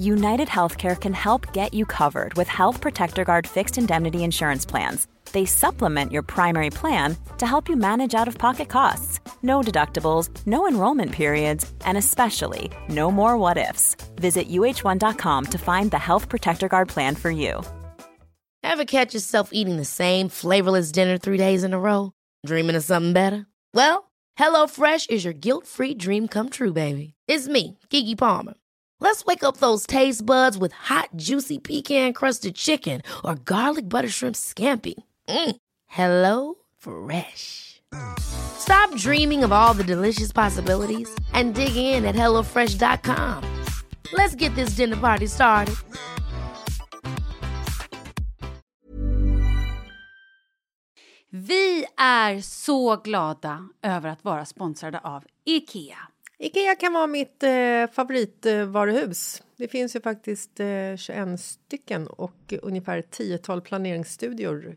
United Healthcare can help get you covered with Health Protector Guard fixed indemnity insurance plans. They supplement your primary plan to help you manage out of pocket costs. No deductibles, no enrollment periods, and especially no more what ifs. Visit uh1.com to find the Health Protector Guard plan for you. Ever catch yourself eating the same flavorless dinner three days in a row? Dreaming of something better? Well, HelloFresh is your guilt free dream come true, baby. It's me, Gigi Palmer. Let's wake up those taste buds with hot, juicy pecan crusted chicken or garlic butter shrimp scampi. Mm. Hello Fresh. Stop dreaming of all the delicious possibilities and dig in at HelloFresh.com. Let's get this dinner party started. Vi är så glada över att vara sponsrade av IKEA. Ikea kan vara mitt eh, favoritvaruhus. Det finns ju faktiskt eh, 21 stycken och ungefär ett tiotal planeringsstudior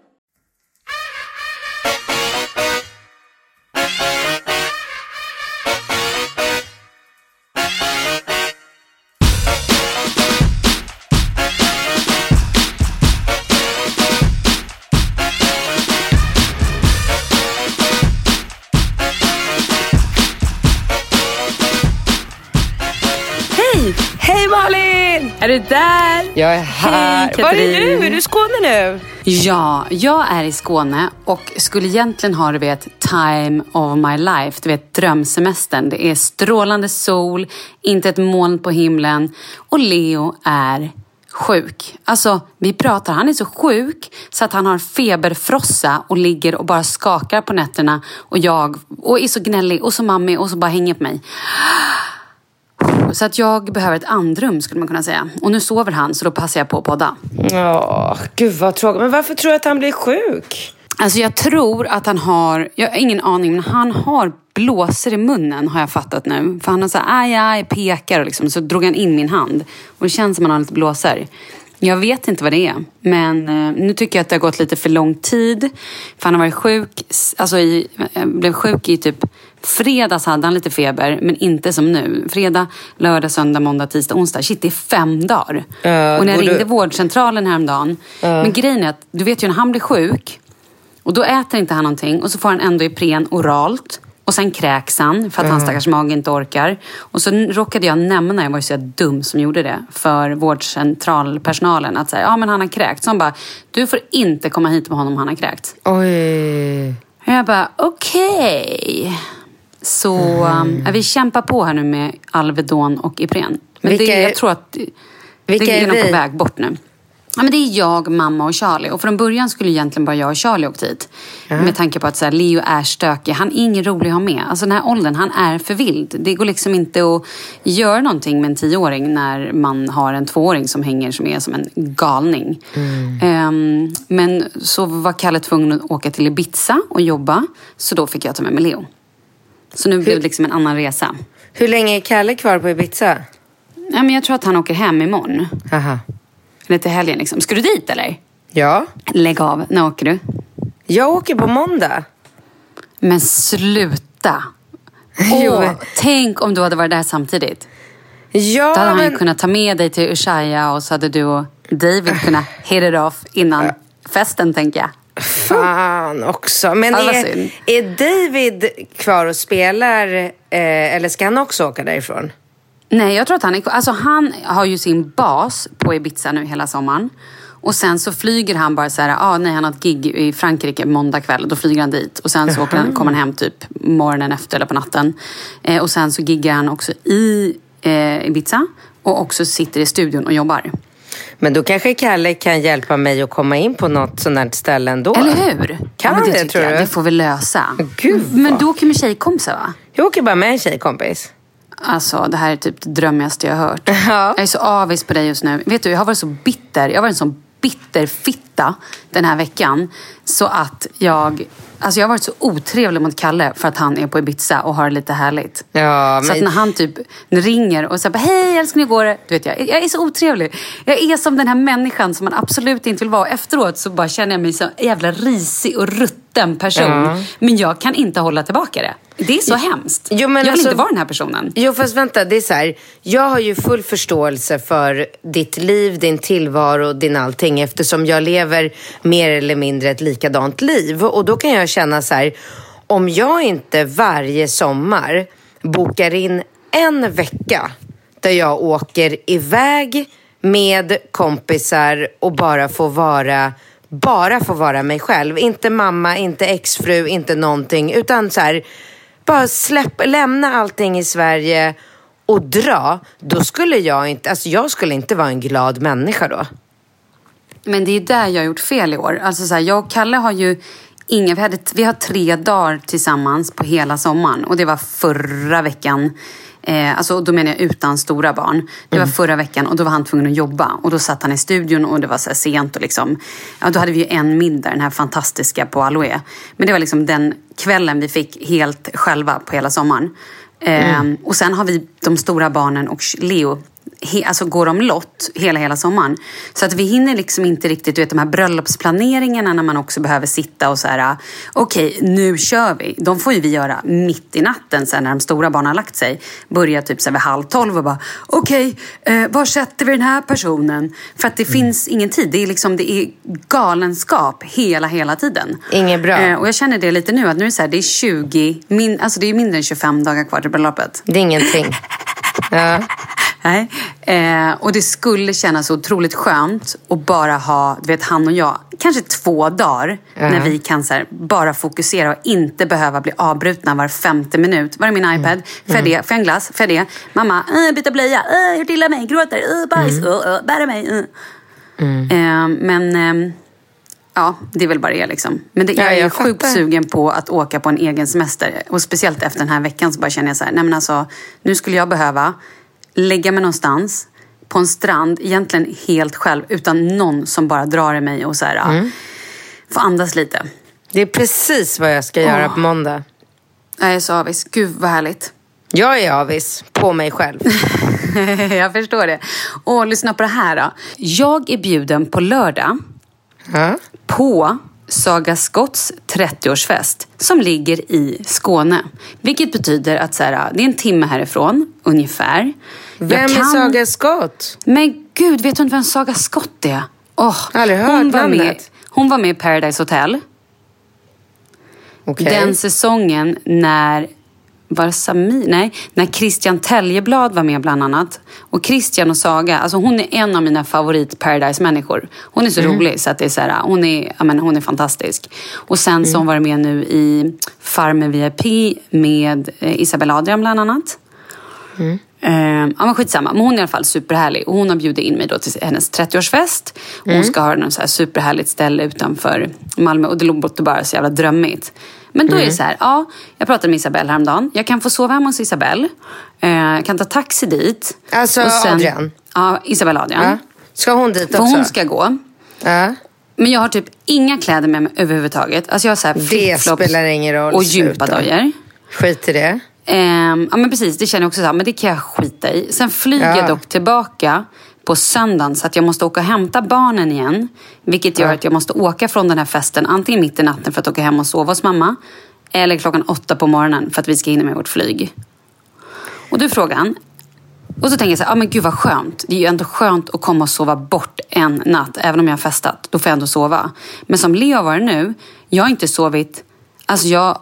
Är du där? Jag är här. Hej, Var är du? Är du i Skåne nu? Ja, jag är i Skåne och skulle egentligen ha du vet, time of my life, du vet drömsemestern. Det är strålande sol, inte ett moln på himlen och Leo är sjuk. Alltså, vi pratar, han är så sjuk så att han har feberfrossa och ligger och bara skakar på nätterna och jag och är så gnällig och så mammig och så bara hänger på mig. Så att jag behöver ett andrum skulle man kunna säga. Och nu sover han så då passar jag på att podda. Ja, gud vad tråkigt. Men varför tror du att han blir sjuk? Alltså jag tror att han har, jag har ingen aning, men han har blåsor i munnen har jag fattat nu. För han har så här, aj, aj, pekar och liksom, så drog han in min hand. Och det känns som att han har lite blåsor. Jag vet inte vad det är, men eh, nu tycker jag att det har gått lite för lång tid. För han har varit sjuk, alltså i, eh, blev sjuk i typ fredags hade han lite feber, men inte som nu. Fredag, lördag, söndag, måndag, tisdag, onsdag. Shit, det är fem dagar. Ja, och när jag ringde vårdcentralen häromdagen. Men grejen är att, du vet ju när han blir sjuk, och då äter inte han någonting och så får han ändå Ipren oralt. Och sen kräks han för att hans stackars mage inte orkar. Och så råkade jag nämna, jag var ju så dum som gjorde det, för vårdcentralpersonalen att säga, ja men han har kräkt. Så han bara, du får inte komma hit med honom, han har kräkt. Oj. Och jag bara, okej. Så Mm. äh, vi kämpar på här nu med Alvedon och Ipren. Men Vilka det, jag tror att vilka det är, är på väg bort nu. Ja, men det är jag, mamma och Charlie. Och från början skulle egentligen bara jag och Charlie åkt hit. Med tanke på att så här, Leo är stökig. Han är ingen rolig att ha med. Alltså den här åldern, han är för vild. Det går liksom inte att göra någonting med en tioåring när man har en tvååring som hänger som är som en galning. Ehm, men så var Kalle tvungen att åka till Ibiza och jobba. Så då fick jag ta med mig Leo. Så nu blev det liksom en annan resa. Hur länge är Kalle kvar på Ibiza? Ja, men jag tror att han åker hem imorgon. Aha. Eller till helgen liksom. Ska du dit eller? Ja. Lägg av. När åker du? Jag åker på måndag. Men sluta! Åh, tänk om du hade varit där samtidigt. Ja, Då hade han men... kunnat ta med dig till Ushuaia och så hade du och David kunnat hit it off innan festen, tänker jag. Fan också. Men är, är David kvar och spelar eh, eller ska han också åka därifrån? Nej, jag tror att han är Alltså han har ju sin bas på Ibiza nu hela sommaren. Och sen så flyger han bara så här, ah, nej han har ett gig i Frankrike måndag kväll. Då flyger han dit. Och sen så åker han, kommer han hem typ morgonen efter eller på natten. Eh, och sen så giggar han också i eh, Ibiza. Och också sitter i studion och jobbar. Men då kanske Kalle kan hjälpa mig att komma in på något sånt där ställe ändå. Eller hur? Kan men han det, tycker tror jag. du? Det får vi lösa. Gud, men vad- du åker med tjejkompisar va? Jag åker bara med en tjejkompis. Alltså det här är typ det drömmigaste jag har hört. Ja. Jag är så avis på dig just nu. Vet du, jag har varit så bitter. Jag har varit en sån bitter fitta den här veckan. Så att jag... Alltså jag har varit så otrevlig mot Kalle för att han är på Ibiza och har det lite härligt. Ja, Så att men- när han typ ringer och säger hej älskling hur går det? Du vet jag, jag är så otrevlig. Jag är som den här människan som man absolut inte vill vara. Efteråt så bara känner jag mig en jävla risig och rutten person. Ja. Men jag kan inte hålla tillbaka det. Det är så hemskt. Jo, men jag vill alltså- inte vara den här personen. Jo, fast vänta. Det är så här. Jag har ju full förståelse för ditt liv, din tillvaro, din allting eftersom jag lever mer eller mindre ett likadant liv. Och då kan jag känna så här. Om jag inte varje sommar bokar in en vecka där jag åker iväg med kompisar och bara får vara bara få vara mig själv. Inte mamma, inte exfru, inte någonting. Utan så här, bara släpp, lämna allting i Sverige och dra. Då skulle jag inte, alltså jag skulle inte vara en glad människa då. Men det är där jag har gjort fel i år. Alltså så här, jag och Kalle har ju inga, vi, hade, vi har tre dagar tillsammans på hela sommaren. Och det var förra veckan. Eh, alltså, då menar jag utan stora barn. Det var förra veckan och då var han tvungen att jobba. Och då satt han i studion och det var så sent. Och liksom, ja, då hade vi ju en middag, den här fantastiska på Aloe. Men det var liksom den kvällen vi fick helt själva på hela sommaren. Eh, Och sen har vi de stora barnen och Leo he, alltså går de lott hela, hela sommaren. Så att vi hinner liksom inte riktigt, du vet de här bröllopsplaneringarna när man också behöver sitta och så här, okej nu kör vi. De får ju vi göra mitt i natten sen när de stora barnen har lagt sig. Börja typ så här vid halv tolv och bara, okej, eh, var sätter vi den här personen? För att det finns ingen tid. Det är liksom, det är galenskap hela, hela tiden. Inget bra. Eh, och jag känner det lite nu, att nu är det så här, det är 20, min, alltså det är mindre än 25 dagar kvar till bröllopet. Det är ingenting. Ja. Nej. Eh, och det skulle kännas otroligt skönt att bara ha, du vet han och jag, kanske två dagar när vi kan så här, bara fokusera och inte behöva bli avbrutna var femte minut. Var är min iPad? Får jag det? Får jag en glass? Får jag det? Mamma, äh, byta blöja, äh, hur illa mig, gråter, äh, bajs, äh, äh, bära mig. Äh. Eh, men ehm, ja, det är väl bara det liksom. Men det, Ja, jag är jag sjukt sugen på att åka på en egen semester. Och speciellt efter den här veckan så bara känner jag så här, nej men alltså, nu skulle jag behöva lägga mig någonstans på en strand, egentligen helt själv, utan någon som bara drar i mig och så här, Mm. få andas lite. Det är precis vad jag ska göra på måndag. Jag är så avis. Gud vad härligt. Jag är avis på mig själv. jag förstår det. Och lyssna på det här då. Jag är bjuden på lördag Ja. på Saga Scotts 30-årsfest som ligger i Skåne. Vilket betyder att så här, det är en timme härifrån, ungefär. Vem är kan- Saga Scott? Men gud, vet du inte vem Saga Scott är? Oh, Aldrig hört hon, var med, hon var med i Paradise Hotel. Okej. Den säsongen när var det Samir? Nej, när Christian Täljeblad var med bland annat. Och Christian och Saga, alltså hon är en av mina favorit Paradise-människor. Hon är så rolig så att det är så här, hon är, men hon är fantastisk. Och sen så har hon varit med nu i Farmer VIP med eh, Isabella Adrian bland annat. Eh, ja men skitsamma, men hon är i alla fall superhärlig. Och hon har bjudit in mig då till hennes 30-årsfest. Och hon ska ha något så här superhärligt ställe utanför Malmö. Och det låter bara så jävla drömmigt. Men då är det så här, ja, jag pratade med Isabelle häromdagen. Jag kan få sova hemma hos Isabelle. Eh, jag kan ta taxi dit. Alltså Och sen- Adrian? Ja, Isabelle Adrian. Ja. Ska hon dit För också? hon ska gå. Ja. Men jag har typ inga kläder med mig överhuvudtaget. Alltså jag har så här Det spelar ingen roll. och gympadojor. Skit i det. Ehm, ja men precis, det känner jag också så här, men det kan jag skita i. Sen flyger Ja. jag dock tillbaka på söndagen så att jag måste åka och hämta barnen igen. Vilket gör att jag måste åka från den här festen antingen mitt i natten för att åka hem och sova hos mamma. Eller klockan åtta på morgonen för att vi ska hinna med vårt flyg. Och är frågan, och så tänker jag så här, ah, men gud vad skönt. Det är ju ändå skönt att komma och sova bort en natt. Även om jag har festat, då får jag ändå sova. Men som Leo har varit nu, jag har inte sovit, alltså jag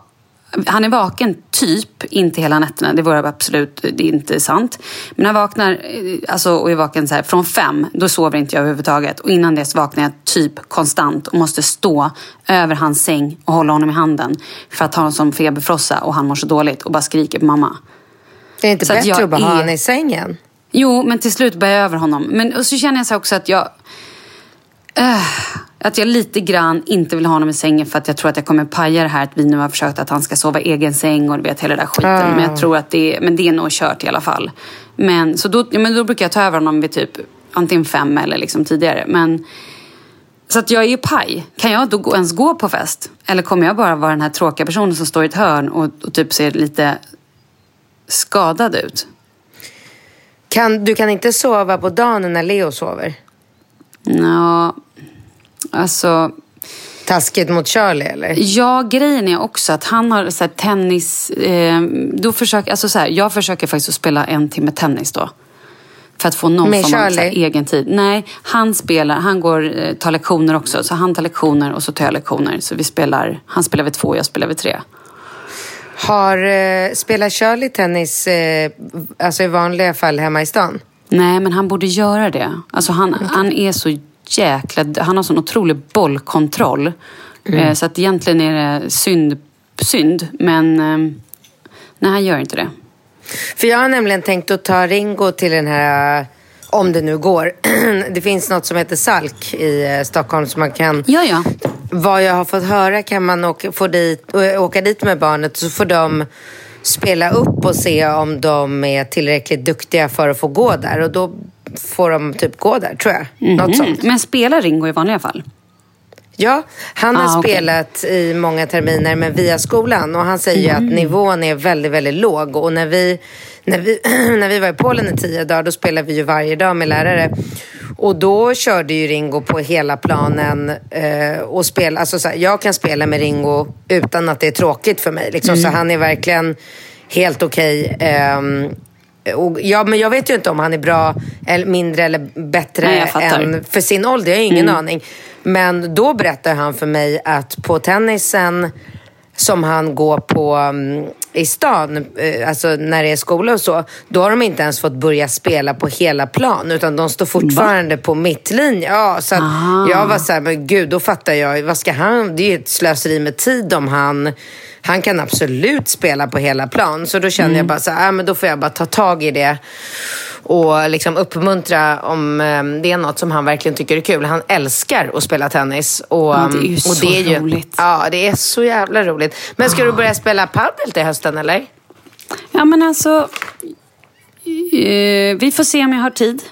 han är vaken typ, inte hela nätterna, det vore absolut det är inte sant. Men han vaknar eh, alltså, och är vaken så här, från fem, då sover inte jag överhuvudtaget. Och innan dess vaknar jag typ konstant och måste stå över hans säng och hålla honom i handen. För att ha honom som feberfrossa och han mår så dåligt och bara skriker på mamma. Det är inte Så att bättre jag att bara ha är- honom i sängen? Jo, men till slut bär jag över honom. Men och så känner jag så också att jag... eh, att jag lite grann inte vill ha honom i sängen för att jag tror att jag kommer paja det här att vi nu har försökt att han ska sova i egen säng och du vet hela den där skiten. Ah. Men jag tror att det är, men det är nog kört i alla fall. Men, så då, men då brukar jag ta över honom vid typ antingen fem eller liksom tidigare. Men, så att jag är ju paj. Kan jag då gå, ens gå på fest? Eller kommer jag bara vara den här tråkiga personen som står i ett hörn och, och typ ser lite skadad ut? Kan, du kan inte sova på dagen när Leo sover? Ja, alltså... Taskigt mot Charlie eller? Ja, grejen är också att han har så här, tennis... Eh, då försöker, alltså, så här, jag försöker faktiskt att spela en timme tennis då. För att få någon Med form av här, egen tid. Nej, han spelar, han går, eh, tar lektioner också. Så han tar lektioner och så tar jag lektioner. Så vi spelar, han spelar vid två och jag spelar vid tre. Har, eh, spelar Charlie tennis eh, alltså i vanliga fall hemma i stan? Nej, men han borde göra det. Alltså han, han är så jäkla... Han har sån otrolig bollkontroll. Mm. Eh, så att egentligen är det synd, synd men eh, nej, han gör inte det. För jag har nämligen tänkt att ta Ringo till den här, eh, om det nu går. det finns något som heter Salk i eh, Stockholm som man kan... Ja, ja. Vad jag har fått höra kan man åka, få dit, å- åka dit med barnet så får de spela upp och se om de är tillräckligt duktiga för att få gå där. Och då får de typ gå där, tror jag. Något sånt. Mm. Men spelar Ringo i vanliga fall? Ja, han har Ah, okej. spelat i många terminer men via skolan och han säger Mm. att nivån är väldigt, väldigt låg och när vi, när vi, när vi var i Polen i tio dagar då spelade vi ju varje dag med lärare och då körde ju Ringo på hela planen eh, och spela, alltså så här, jag kan spela med Ringo utan att det är tråkigt för mig liksom, Mm. så han är verkligen helt okej. ehm, och, ja, men jag vet ju inte om han är bra, eller mindre eller bättre Nej, än för sin ålder. Jag har ingen aning. Men då berättar han för mig att på tennisen som han går på mm, i stan, eh, alltså när det är skola och så, då har de inte ens fått börja spela på hela plan utan de står fortfarande på mittlinje. Ja, så att jag var så här, men gud, då fattar jag, vad ska han, det är ju ett slöseri med tid om han han kan absolut spela på hela plan. Så då känner jag bara så här, äh, men då får jag bara ta tag i det och liksom uppmuntra om eh, det är något som han verkligen tycker är kul. Han älskar att spela tennis. Och, Ja, det är ju och så det är ju, roligt. Ja, det är så jävla roligt. Men ska du börja spela padel till hösten eller? Ja, men alltså... Eh, vi får se om jag har tid.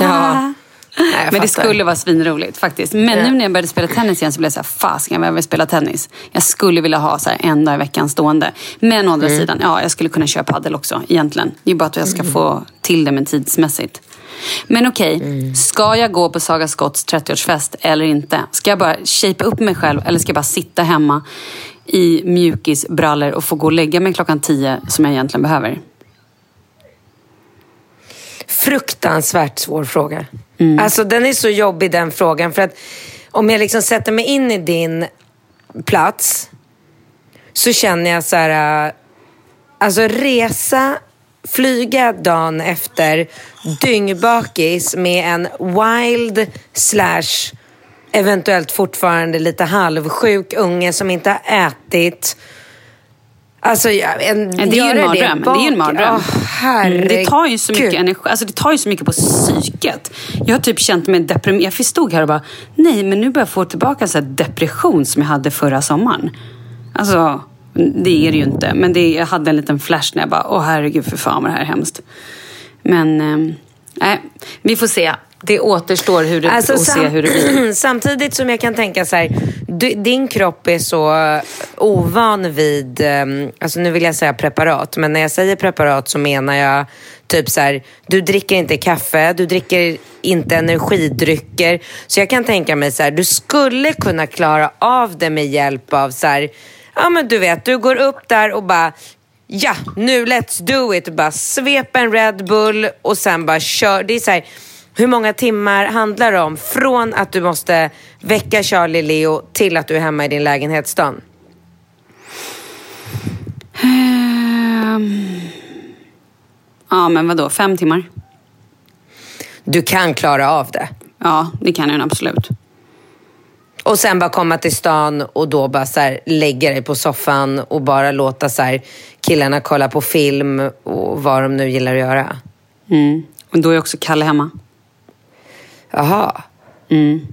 Ja. Nej, Men det skulle vara svinroligt faktiskt. Men Ja. nu när jag började spela tennis igen så blev jag så här, fasken jag vill spela tennis. Jag skulle vilja ha så här en dag i veckan stående. Men å andra Mm. sidan, ja jag skulle kunna köra padel också egentligen. Det är bara att jag ska Mm. få till det med tidsmässigt. Men okej, Mm. ska jag gå på Saga Scotts 30-årsfest eller inte? Ska jag bara shapea upp mig själv eller ska jag bara sitta hemma i mjukisbrallor och få gå och lägga mig klockan 10 som jag egentligen behöver? Fruktansvärt svår fråga. Mm. Alltså den är så jobbig den frågan. För att om jag liksom sätter mig in i din plats så känner jag så här, äh, alltså resa, flyga dagen efter, dyngbakis med en wild slash eventuellt fortfarande lite halvsjuk unge som inte har ätit. Alltså, en, Det är ju en mardröm. Det, det är ju en mardröm. Mm, det tar ju så mycket energi, alltså det tar ju så mycket på psyket. Jag har typ känt mig deprimerad. Jag stod här och bara, nej men nu börjar jag få tillbaka en depression som jag hade förra sommaren. Alltså, det är det ju inte. Men det, jag hade en liten flash när jag bara, åh herregud för fan vad det här är hemskt. Men, eh, nej, vi får se. Det återstår hur det, Alltså, sam- se hur det blir. Samtidigt som jag kan tänka så här, du, din kropp är så ovan vid, um, alltså nu vill jag säga preparat, men när jag säger preparat så menar jag typ så här, du dricker inte kaffe, du dricker inte energidrycker. Så jag kan tänka mig så här, du skulle kunna klara av det med hjälp av så här, ja men du vet, du går upp där och bara Ja, nu let's do it. Bara svep en Red Bull och sen bara kör. Det är så här, hur många timmar handlar det om? Från att du måste väcka Charlie Leo till att du är hemma i din lägenhetsstan? Ehm, ja, men vadå, fem timmar? Du kan klara av det. Ja, det kan jag absolut. Och sen bara komma till stan och då bara så här, lägga dig på soffan och bara låta så här, killarna kolla på film och vad de nu gillar att göra. Mm. Och då är också Kalle hemma. Jaha. Mm.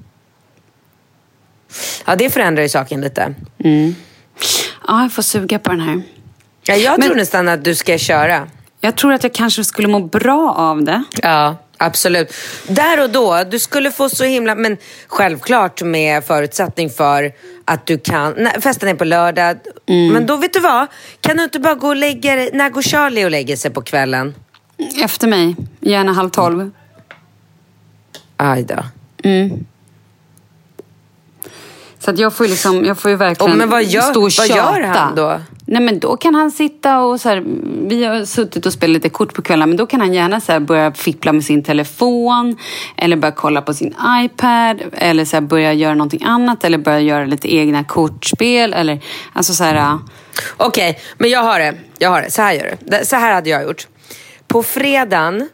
Ja, det förändrar ju saken lite. Ja, jag får suga på den här. Ja, jag Men- tror nästan att du ska köra. Jag tror att jag kanske skulle må bra av det. Ja, absolut. Där och då, du skulle få så himla... Men självklart med förutsättning för att du kan... Nej, festen är på lördag. Men då, vet du vad? Kan du inte bara gå och lägga dig... När går Charlie och lägger sig på kvällen? Efter mig, gärna halv tolv. Aj då. Så att jag får ju liksom, jag får ju verkligen Och men vad gör- stå och vad tjata. gör han då? Nej men då kan han sitta och så här, vi har suttit och spelat lite kort på kvällen men då kan han gärna så här börja fippla med sin telefon eller börja kolla på sin iPad eller så här börja göra någonting annat eller börja göra lite egna kortspel eller alltså så här. Okej, men jag har det. Jag har det. Så här gör du. Så här hade jag gjort. På fredagen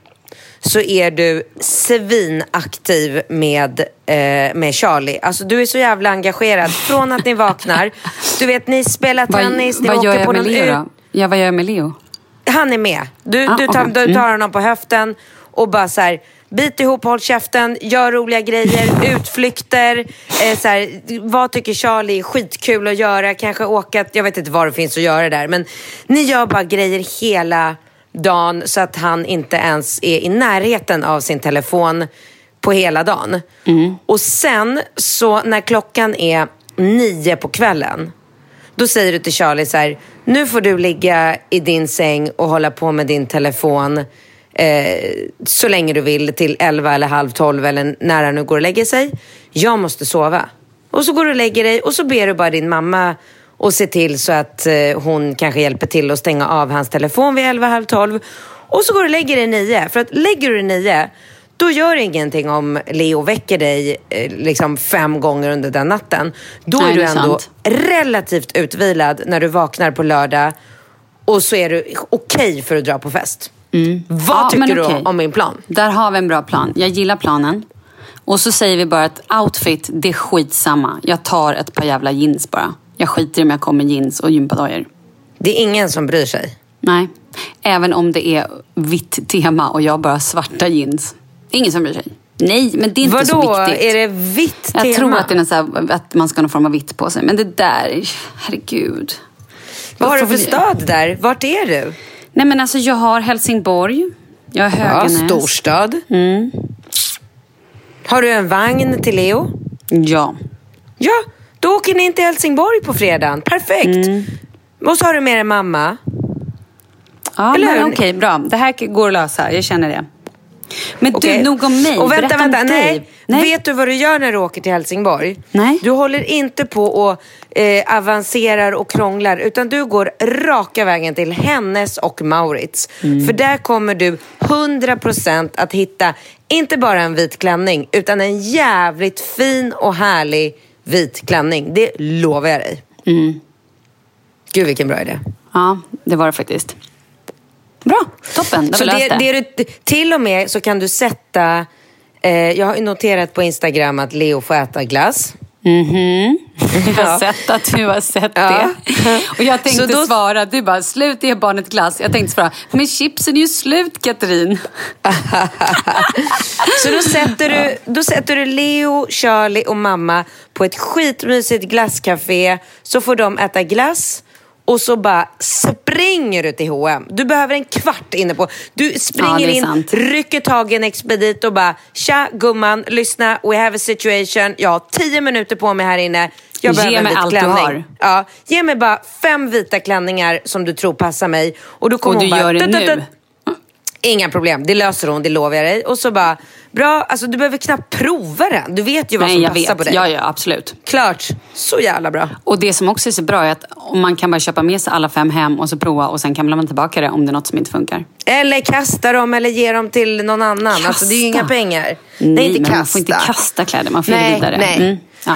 så är du svinaktiv med, eh, med Charlie. Alltså du är så jävla engagerad. Från att ni vaknar. Du vet, ni spelar vad, tennis, ni vad åker gör jag på med någon Leo då? Ja, vad gör jag med Leo? Han är med. Du, Ah, du, tar, du Mm. tar honom på höften och bara så här, bit ihop, håll käften, gör roliga grejer, utflykter. Eh, så här, vad tycker Charlie är skitkul att göra? Kanske åka, jag vet inte vad det finns att göra där. Men ni gör bara grejer hela dagen så att han inte ens är i närheten av sin telefon på hela dagen. Och sen så när klockan är nio på kvällen då säger du till Charlie så här, nu får du ligga i din säng och hålla på med din telefon eh, så länge du vill till 11 eller halv 12 eller när han nu går och lägger sig. Jag måste sova. Och så går du och lägger dig och så ber du bara din mamma och se till så att eh, hon kanske hjälper till att stänga av hans telefon vid 11, halv 12. Och så går du och lägger dig nio. För att lägger du dig nio, då gör det ingenting om Leo väcker dig eh, liksom fem gånger under den natten. Då Nej, är du är ändå sant. relativt utvilad när du vaknar på lördag och så är du okej för att dra på fest. Vad Mm. Ja, tycker du okej. om min plan? Där har vi en bra plan. Jag gillar planen. Och så säger vi bara att outfit, det är skitsamma. Jag tar ett par jävla jeans bara. Jag skiter i om jag kommer jeans och gympadojor. Det är ingen som bryr sig. Nej. Även om det är vitt tema och jag bara har svarta jeans. Ingen som bryr sig. Nej, men det är inte Vadå? så viktigt. Är det vitt jag tema? tror att, det är så här, att man ska ha någon form av vitt på sig. Men det där, herregud. Vad har du för stad där? Vart är du? Nej men alltså jag har Helsingborg. Jag har Ja, Höganäs. storstad. Mm. Har du en vagn till Leo? Ja. Ja, då åker ni in till Helsingborg på fredagen. Perfekt. Mm. Och så har du med dig mamma. Ja, okej, bra. Det här går att lösa. Jag känner det. Men Okej. du, nog om mig. Och vänta, Berätta om vänta. dig. Nej. Vet du vad du gör när du åker till Helsingborg? Nej. Du håller inte på och eh, avancerar och krånglar utan du går raka vägen till Hennes och Maurits. Mm. För där kommer du 100% att hitta inte bara en vit klänning utan en jävligt fin och härlig vit klänning. Det lovar jag dig. Gud vilken bra idé. Ja, det var det faktiskt. Bra, toppen. Då Så det, det. det du, till och med så kan du sätta... Eh, jag har noterat på Instagram att Leo får äta glass. Jag har sett att du har sett Ja. det. Och jag tänkte då- svara, du bara, slut ge barnet glass. Jag tänkte svara, men chipsen är ju slut Katrin. Så då sätter, du, då sätter du Leo, Charlie och mamma på ett skitmysigt glasscafé. Så får de äta glass. Och så bara springer du till H&M. Du behöver en kvart inne på... Du Ja, springer är in, sant. rycker tag i en expedit och bara Tja gumman, lyssna, we have a situation. Jag har tio minuter på mig här inne. Jag Ge behöver en mig vit allt du klänning. har. Ja, ge mig bara fem vita klänningar som du tror passar mig. Och, då kommer Och du hon bara, gör det "Tut, tut, nu." Tut." Inga problem, det löser hon, det lovar jag dig. Och så bara, bra, alltså du behöver knappt prova den. Du vet ju vad Nej, som jag passar på vet. dig. Ja, ja, absolut. Klart, så jävla bra. Och det som också är så bra är att man kan bara köpa med sig alla fem hem och så prova och sen kan man tillbaka det om det är något som inte funkar. Eller kasta dem eller ge dem till någon annan. Alltså det är ju Kasta. inga pengar. Nej, Nej, inte men kasta. man får inte kasta kläder, man får Nej, vidare. nej. Mm. Ja.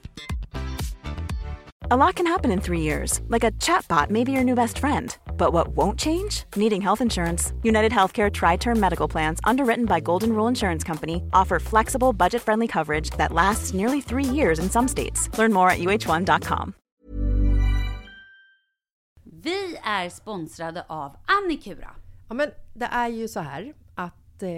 A lot can happen in three years, like a chatbot may be your new best friend. But what won't change? Needing health insurance. United Healthcare Tri Term Medical Plans, underwritten by Golden Rule Insurance Company, offer flexible, budget friendly coverage that lasts nearly three years in some states. Learn more at uh1.com. Vi är sponsrade av Annikura. Ja, men det är ju så här att eh,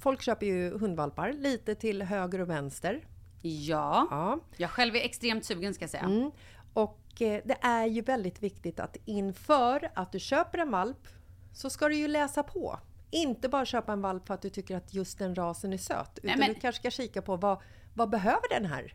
folk köper ju hundvalpar lite till höger och vänster. Ja. Ja. Jag själv är extremt sugen ska jag säga. Mm. Och eh, det är ju väldigt viktigt att inför att du köper en valp så ska du ju läsa på. Inte bara köpa en valp för att du tycker att just den rasen är söt. Utan men- du kanske ska kika på vad, vad behöver den här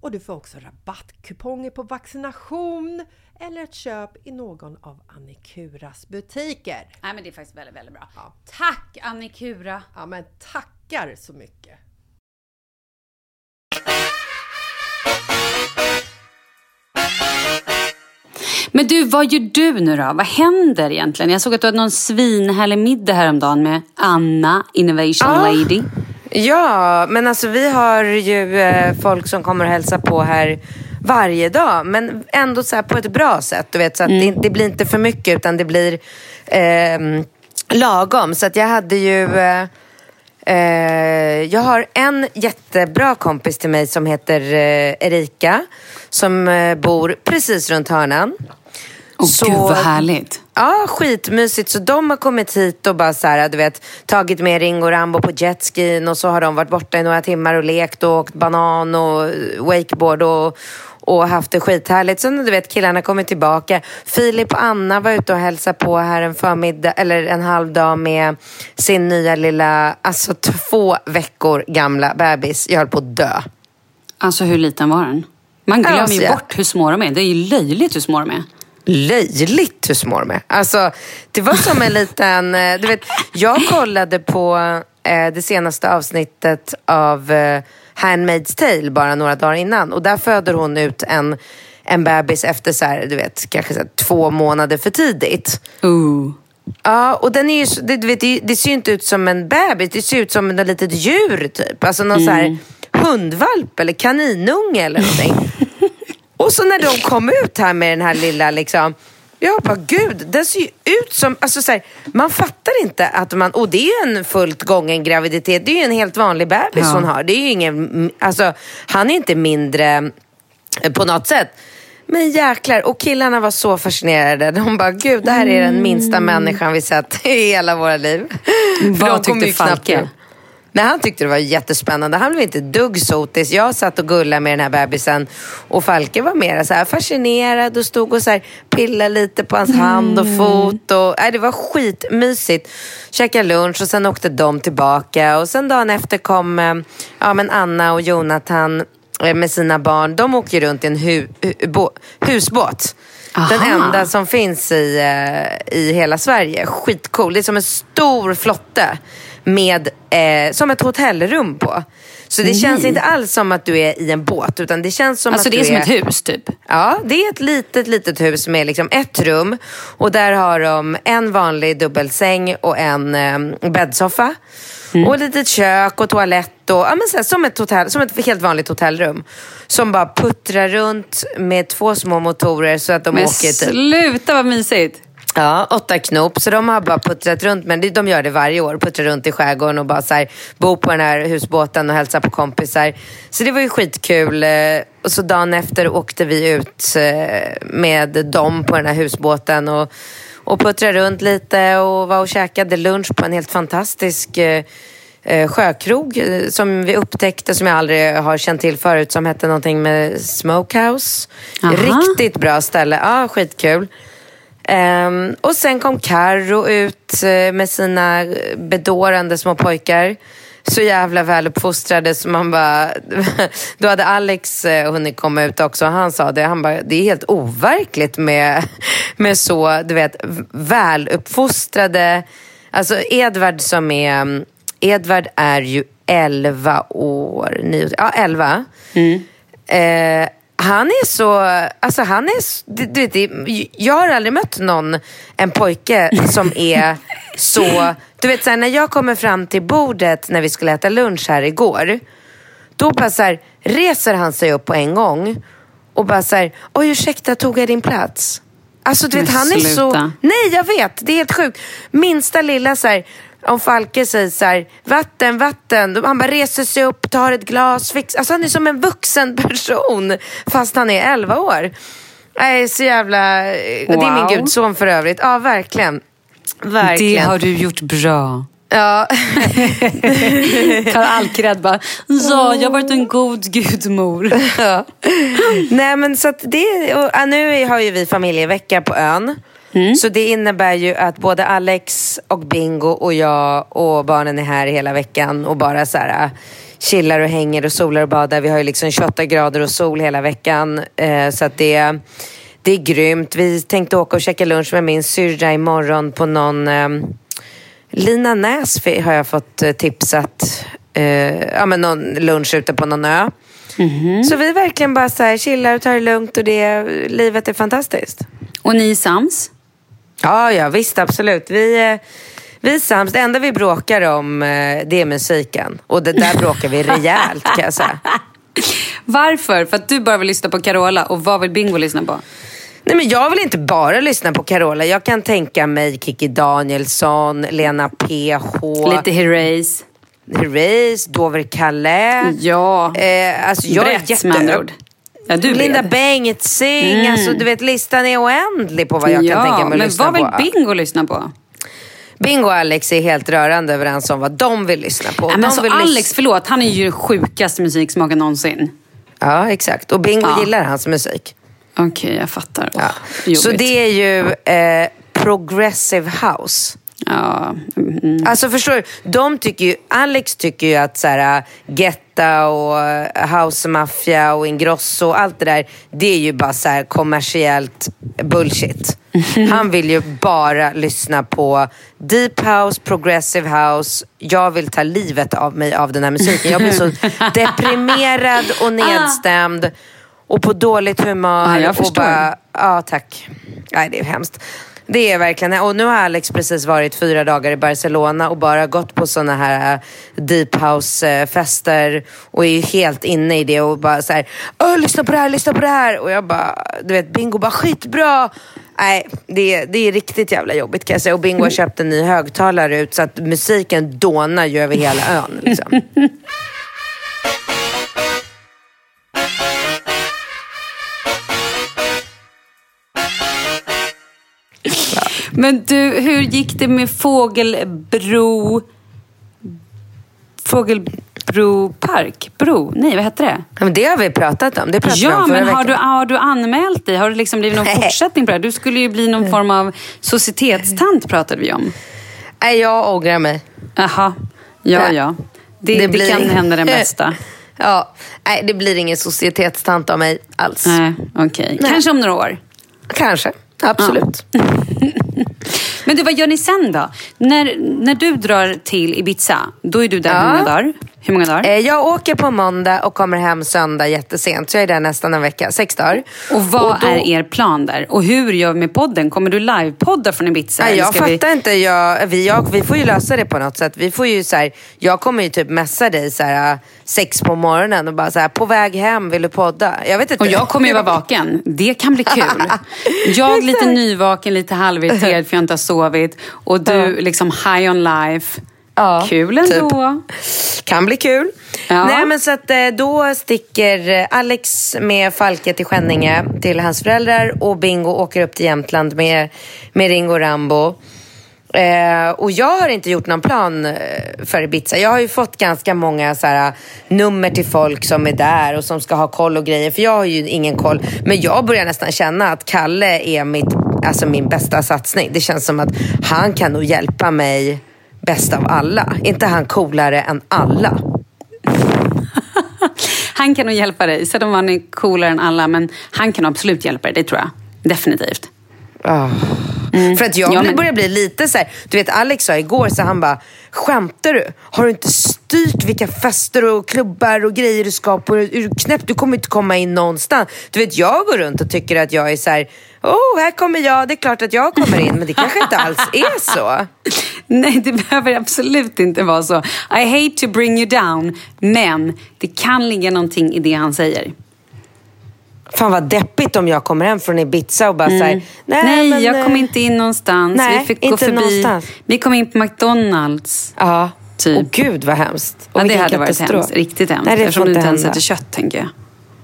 och du får också rabattkuponger på vaccination eller ett köp i någon av Annikuras butiker. Nej men det är faktiskt väldigt, väldigt bra. Tack Annikura! Ja men tackar så mycket! Men du, vad gör du nu då? Vad händer egentligen? Jag såg att du hade någon svinhärlig middag häromdagen med Anna, Innovation Ja. Lady. Ja, men alltså vi har ju eh, folk som kommer och hälsar på här varje dag. Men ändå så på ett bra sätt. Du vet, så att det, det blir inte för mycket utan det blir ehm, lagom. Så att jag hade ju... Eh, eh, jag har en jättebra kompis till mig som heter eh, Erika. Som eh, bor precis runt hörnan. Åh Så- gud vad härligt. Ja, skitmysigt. Så de har kommit hit och bara så här, du vet, tagit med Ringo och Rambo på jetskin och så har de varit borta i några timmar och lekt och åkt banan och wakeboard och, och haft det skithärligt. Sen du vet, killarna kommer tillbaka. Filip och Anna var ute och hälsade på här en förmiddag, eller en halv dag med sin nya lilla, alltså två veckor gamla bebis. Jag höll på att dö. Alltså hur liten var den? Man glömmer Alltså, ju bort hur små de är. Det är ju löjligt hur små de är. Löjligt hur små de är. Alltså, det var som en liten... eh, Du vet, jag kollade på eh, det senaste avsnittet av eh, Handmaid's Tale bara några dagar innan. Och där föder hon ut en, en bebis efter så här, du vet, kanske så här, två månader för tidigt. Ooh. Ja, och den är ju, det, du vet, det, det ser ju inte ut som en bebis, det ser ut som ett litet djur typ. Alltså någon så här hundvalp eller kaninunge eller någonting. Och så när de kom ut här med den här lilla liksom, jag bara gud, den ser ju ut som, alltså så här, man fattar inte att man, och det är ju en fullt gången graviditet, det är ju en helt vanlig bebis Ja. hon har. Det är ingen, alltså han är inte mindre på något sätt. Men jäklar, och killarna var så fascinerade. De bara, gud det här är den minsta människan vi sett i hela våra liv. För Vad de kom tyckte Falke? Nej, han tyckte det var jättespännande. Han blev inte dugg sotis. Jag satt och gullade med den här bebisen och Falke var mer så här fascinerad och stod och så här pillade lite på hans hand och fot. Och, nej, det var skitmysigt. Käkade lunch och sen åkte de tillbaka och sen dagen efter kom eh, ja, men Anna och Jonathan eh, med sina barn. De åker runt i en hu, hu, husbåt. Den Aha. enda som finns i, eh, i hela Sverige. Skitcool. Det är som en stor flotte med eh, som ett hotellrum på. Så det känns inte alls som att du är i en båt utan det känns som Alltså att det är som ett hus typ. Ja, det är ett litet, litet hus med liksom ett rum och där har de en vanlig dubbelsäng och en eh, bäddsoffa. Och ett litet kök och toalett och ja, men så här, som, ett hotell, som ett helt vanligt hotellrum. Som bara puttrar runt med två små motorer så att de Men åker typ sluta vad mysigt. Ja, åtta knop. Så de har bara puttrat runt, men de gör det varje år. Puttrar runt i skärgården och bara så här, bor på den här husbåten och hälsar på kompisar. Så det var ju skitkul. Eh, Och så dagen efter åkte vi ut eh, med dem på den här husbåten och, och puttrade runt lite och var och käkade lunch på en helt fantastisk eh, sjökrog som vi upptäckte som jag aldrig har känt till förut som hette någonting med Smokehouse. Aha. Riktigt bra ställe. Ja, skitkul. Ehm, och sen kom Carro ut eh, med sina bedårande små pojkar. Så jävla väluppfostrade så man bara... Då hade Alex eh, hunnit komma ut också och han sa det. Han bara, det är helt overkligt med, med så, du vet, väluppfostrade... Alltså Edvard som är... Edvard är ju 11 år, nio, ja 11. Eh, han är så, alltså han är, du, vet, jag har aldrig mött någon, en pojke som är så, du vet så här, när jag kommer fram till bordet när vi skulle äta lunch här igår, då bara så här, reser han sig upp på en gång och bara så här, oj ursäkta tog jag din plats? Alltså du vet han är så, nej jag vet, det är helt sjukt. Minsta lilla så här, om Falke säger så här, vatten, vatten. Han bara reser sig upp, tar ett glas, fix. Alltså han är som en vuxen person fast han är 11 år. Nej, så jävla... och Det är min Wow. gudson för övrigt. Ja, verkligen. Det Verkligen. har du gjort bra. Ja. Tar all cred bara. Ja, jag har varit en god gudmor. ja. Nej men så att det, och, nu har ju vi familjevecka på ön. Så det innebär ju att både Alex och Bingo och jag och barnen är här hela veckan och bara så här äh, chillar och hänger och solar och badar. Vi har ju liksom 28 grader och sol hela veckan. Eh, så att det, det är grymt. Vi tänkte åka och käka lunch med min syrra imorgon på någon eh, Lina Näs har jag fått eh, tipsat. Eh, ja, men någon lunch ute på någon ö. Så vi verkligen bara så här chillar och tar det lugnt och det, livet är fantastiskt. Och ni är sams? Ja, ja visst absolut. Vi, eh, vi är sams. Det enda vi bråkar om eh, det är musiken. Och det där bråkar vi rejält kan jag säga. Varför? För att du bara vill lyssna på Carola och vad vill Bingo lyssna på? Nej, men jag vill inte bara lyssna på Carola. Jag kan tänka mig Kiki Danielsson, Lena PH, Lite Herreys. Herreys, Dover Kalle. Ja, Eh, alltså jag är brett med andra ord. Ja, du Linda. Bengtzing. Mm. Alltså, du vet, listan är oändlig på vad jag ja, kan tänka mig att men lyssna vad vill på. Bingo lyssna på? Bingo och Alex är helt rörande överens om vad de vill lyssna på. Ja, men alltså, Alex, förlåt, han är ju den sjukaste musiksmaken någonsin. Ja, exakt. Och Bingo Ja. gillar hans musik. Okej, jag fattar. Ja. Oh, Så jobbigt. det är ju eh, progressive house. Ja, mm. Alltså förstår du? De tycker ju, Alex tycker ju att så här, Getta och eh, House Mafia och Ingrosso och allt det där, det är ju bara så här kommersiellt bullshit. Han vill ju bara lyssna på deep house, progressive house. Jag vill ta livet av mig av den här musiken. Jag blir så deprimerad och nedstämd och på dåligt humör. Ja, jag och förstår. bara, ja tack. Nej, det är hemskt. Det är verkligen, och nu har Alex precis varit fyra dagar i Barcelona och bara gått på såna här äh, deep house-fester och är ju helt inne i det och bara så här, Åh, lyssna på det här, lyssna på det här. Och jag bara, du vet, Bingo bara, skitbra. Nej, det, det är riktigt jävla jobbigt kan jag säga. Och Bingo har köpt en ny högtalare ut så att musiken dånar ju över hela ön. Liksom. Men du, hur gick det med Fågelbro... Fågelbro park? Bro? Nej, vad hette det? Ja, Men det har vi pratat om. Det pratade Ja, om förra men har du, har du anmält dig? Har det liksom blivit någon fortsättning på det här? Du skulle ju bli någon form av societetstant pratade vi om. Nej, jag ångrar mig. Jaha, ja, ja. Det, det, kan hända den bästa. Ja, nej det blir ingen societetstant av mig alls. Nej, okej. Nej. Kanske om några år. Kanske, absolut. Men du, vad gör ni sen då? När, när du drar till Ibiza, då är du där Ja. hur många dagar? Hur många dagar? Eh, Jag åker på måndag och kommer hem söndag jättesent. Så jag är där nästan en vecka, sex dagar. Och vad då- är er plan där? Och hur gör vi med podden? Kommer du livepodda från Ibiza? Nej, jag ska vi- fattar inte. Jag, vi, jag, vi får ju lösa det på något sätt. Vi får ju så här, jag kommer ju typ messa dig så här, sex på morgonen och bara så här, på väg hem, vill du podda? Jag vet inte. Och jag kommer ju vara vaken. Det kan bli kul. Jag lite nyvaken, lite halvirriterad för jag inte har sovit. Och du liksom high on life. Ja, Kul ändå. Kan bli kul. Ja. Nej men så att eh, då sticker eh, Alex med Falke till Skänninge till hans föräldrar och Bingo åker upp till Jämtland med, med Ringo Rambo. Eh, och jag har inte gjort någon plan eh, för Ibiza. Jag har ju fått ganska många så här, nummer till folk som är där och som ska ha koll och grejer. För jag har ju ingen koll. Men jag börjar nästan känna att Kalle är mitt, alltså min bästa satsning. Det känns som att han kan nog hjälpa mig bäst av alla. inte han coolare än alla? Han kan nog hjälpa dig. Sen om han är coolare än alla. Men han kan absolut hjälpa dig, det tror jag. Definitivt. Ah. För att jag Ja, men- börjar bli lite så här, du vet Alex sa igår så han bara, skämtar du? Har du inte styrt vilka fester och klubbar och grejer du ska på? Är du knäpp? Du kommer inte komma in någonstans. Du vet jag går runt och tycker att jag är så här, oh här kommer jag, det är klart att jag kommer in, men det kanske inte alls är så. Nej, det behöver absolut inte vara så. I hate to bring you down. Men det kan ligga någonting i det han säger. Fan vad deppigt om jag kommer hem från Ibiza och bara mm. såhär, nej, Nej, men, jag kom eh, inte in någonstans. nej, vi fick gå förbi. någonstans. Vi kom in på McDonalds. Ja, Typ. Åh gud vad hemskt. Och Ja, det hade varit hemskt. Riktigt hemskt. Nej, det Eftersom du inte ens äter kött, tänker jag.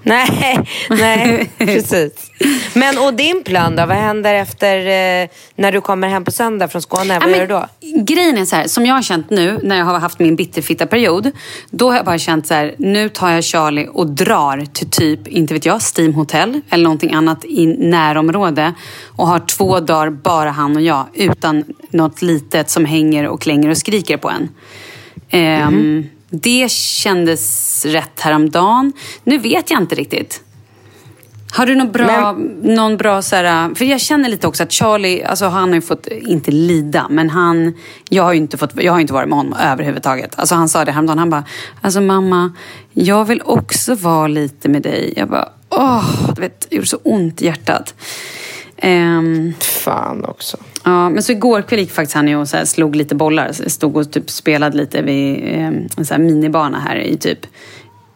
Nej, nej, precis. Men och din plan då? Vad händer efter eh, när du kommer hem på söndag från Skåne? Vad Ja, gör du då? Grejen är så här, som jag har känt nu när jag har haft min bitterfitta-period. Då har jag bara känt så här, nu tar jag Charlie och drar till typ, inte vet jag, Steam Hotel eller någonting annat i närområde. Och har två dagar bara han och jag utan något litet som hänger och klänger och skriker på en. Ehm, Det kändes rätt häromdagen. Nu vet jag inte riktigt. Har du någon bra, någon bra så här, för jag känner lite också att Charlie, alltså han har ju fått, inte lida, men han, jag har ju inte, fått, jag har inte varit med honom överhuvudtaget. Alltså han sa det häromdagen, han bara, alltså mamma, jag vill också vara lite med dig. Jag bara, åh, du vet, det gjorde så ont i hjärtat. Ehm, Fan också. Ja, men så igår kväll gick faktiskt han och så här slog lite bollar. Stod och typ spelade lite vid eh, en så här minibana här i typ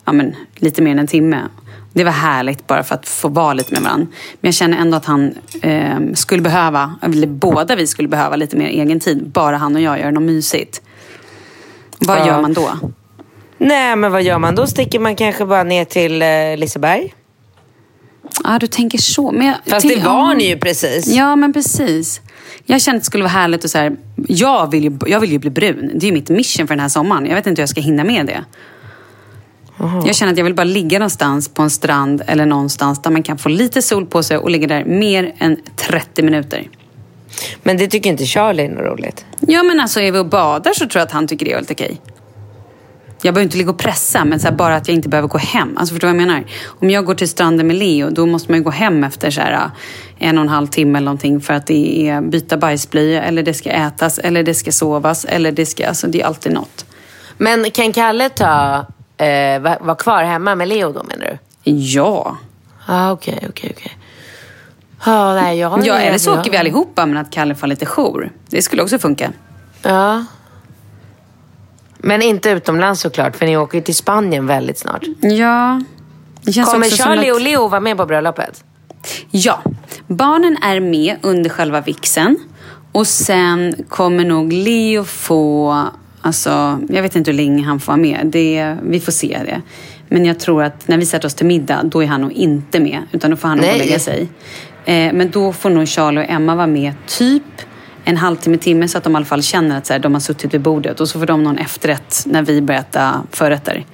ja, men, lite mer än en timme. Det var härligt bara för att få vara lite med varandra. Men jag känner ändå att han eh, skulle behöva, eller båda vi skulle behöva lite mer egen tid. Bara han och jag gör något mysigt. Vad Ja. gör man då? Nej, men vad gör man? Då sticker man kanske bara ner till eh, Liseberg. Ja, du tänker så. Men jag, Fast det tänk- var ja. ni ju precis. Ja, men precis. Jag kände att det skulle vara härligt och så här, jag vill, ju, jag vill ju bli brun. Det är ju mitt mission för den här sommaren. Jag vet inte hur jag ska hinna med det. Jag känner att jag vill bara ligga någonstans på en strand eller någonstans där man kan få lite sol på sig och ligga där mer än 30 minuter. Men det tycker inte Charlie är något roligt. Ja, men alltså är vi och badar så tror jag att han tycker det är helt okej. Jag behöver inte ligga och pressa, men så här, bara att jag inte behöver gå hem. Alltså förstår du vad jag menar? Om jag går till stranden med Leo, då måste man ju gå hem efter så här, en och en halv timme eller någonting för att det är byta bajsblöja, eller det ska ätas, eller det ska sovas, eller det ska... Alltså det är alltid något. Men kan Kalle ta, eh, vara var kvar hemma med Leo då menar du? Ja. Ja, okej, okej, okej. Ja, nej, jag Ja, eller så åker vi allihopa, men att Kalle får lite jour. Det skulle också funka. Ja. Men inte utomlands såklart, för ni åker ju till Spanien väldigt snart. Ja. Kommer Charlie att- och Leo vara med på bröllopet? Ja, barnen är med under själva vixen och sen kommer nog Leo få, alltså jag vet inte hur länge han får vara med, det, vi får se det. Men jag tror att när vi sätter oss till middag, då är han nog inte med, utan då får han nog lägga sig. Eh, men då får nog Charlie och Emma vara med typ en halvtimme, timme så att de i alla fall känner att så här, de har suttit vid bordet och så får de någon efterrätt när vi börjar äta förrätter.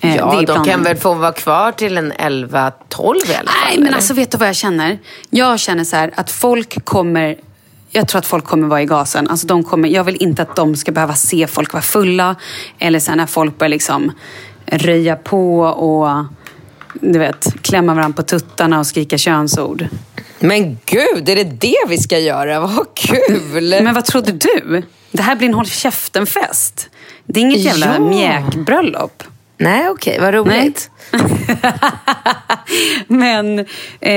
Eh, Ja, de kan väl få vara kvar till en 11-12 i alla fall? Nej, men eller? alltså vet du vad jag känner? Jag känner så här att folk kommer... Jag tror att folk kommer vara i gasen. Alltså de kommer, jag vill inte att de ska behöva se folk vara fulla. Eller här när folk börjar liksom röja på och du vet, klämma varandra på tuttarna och skrika könsord. Men gud, är det det vi ska göra? Vad kul! Men vad trodde du? Det här blir en håll käften-fest. Det är inget jävla Ja. mjäkbröllop. Nej, okej, vad roligt. men, eh,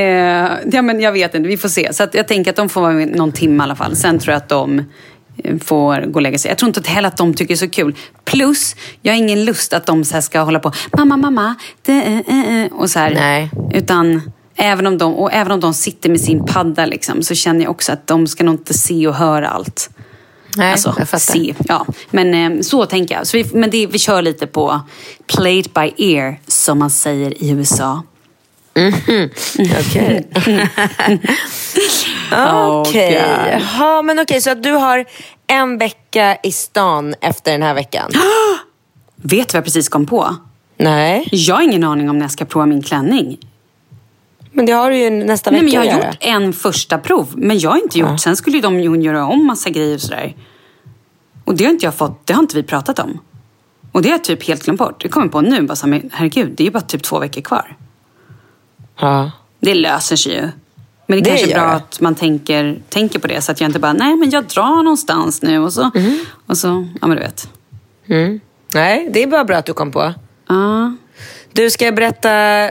ja, men jag vet inte, vi får se. Så jag tänker att de får vara med någon timme i alla fall. Sen tror jag att de får gå och lägga sig. Jag tror inte heller att de tycker det är så kul. Plus, jag har ingen lust att de så ska hålla på mamma, mamma, det, eh, eh, eh", och så här. Nej. Utan även om, de, och även om de sitter med sin padda liksom, så känner jag också att de ska nog inte se och höra allt. Nej, Alltså, jag fattar. se. Ja. Men så tänker jag. Så vi, men det, vi kör lite på play it by ear, som man säger i USA. Okej. Okej. God. Ja, men okej, så att du har en vecka i stan efter den här veckan? Vet du vad jag precis kom på? Nej, Jag har ingen aning om när jag ska prova min klänning. men det har du ju nästa Nej, vecka men jag har gjort en första prov, men jag har inte gjort. Sen skulle ju de göra om massa grejer och sådär. Och det har inte jag fått, det har inte vi pratat om. Och det har jag typ helt glömt bort. Det kommer på nu, bara så här, men herregud, det är ju bara typ två veckor kvar. Ja. Det löser sig ju. Men det, Det kanske är bra det. att man tänker, tänker på det så att jag inte bara, nej men jag drar någonstans nu och så, och så ja men du vet. Mm. Nej, det är bara bra att du kom på. Ja. Du, ska jag berätta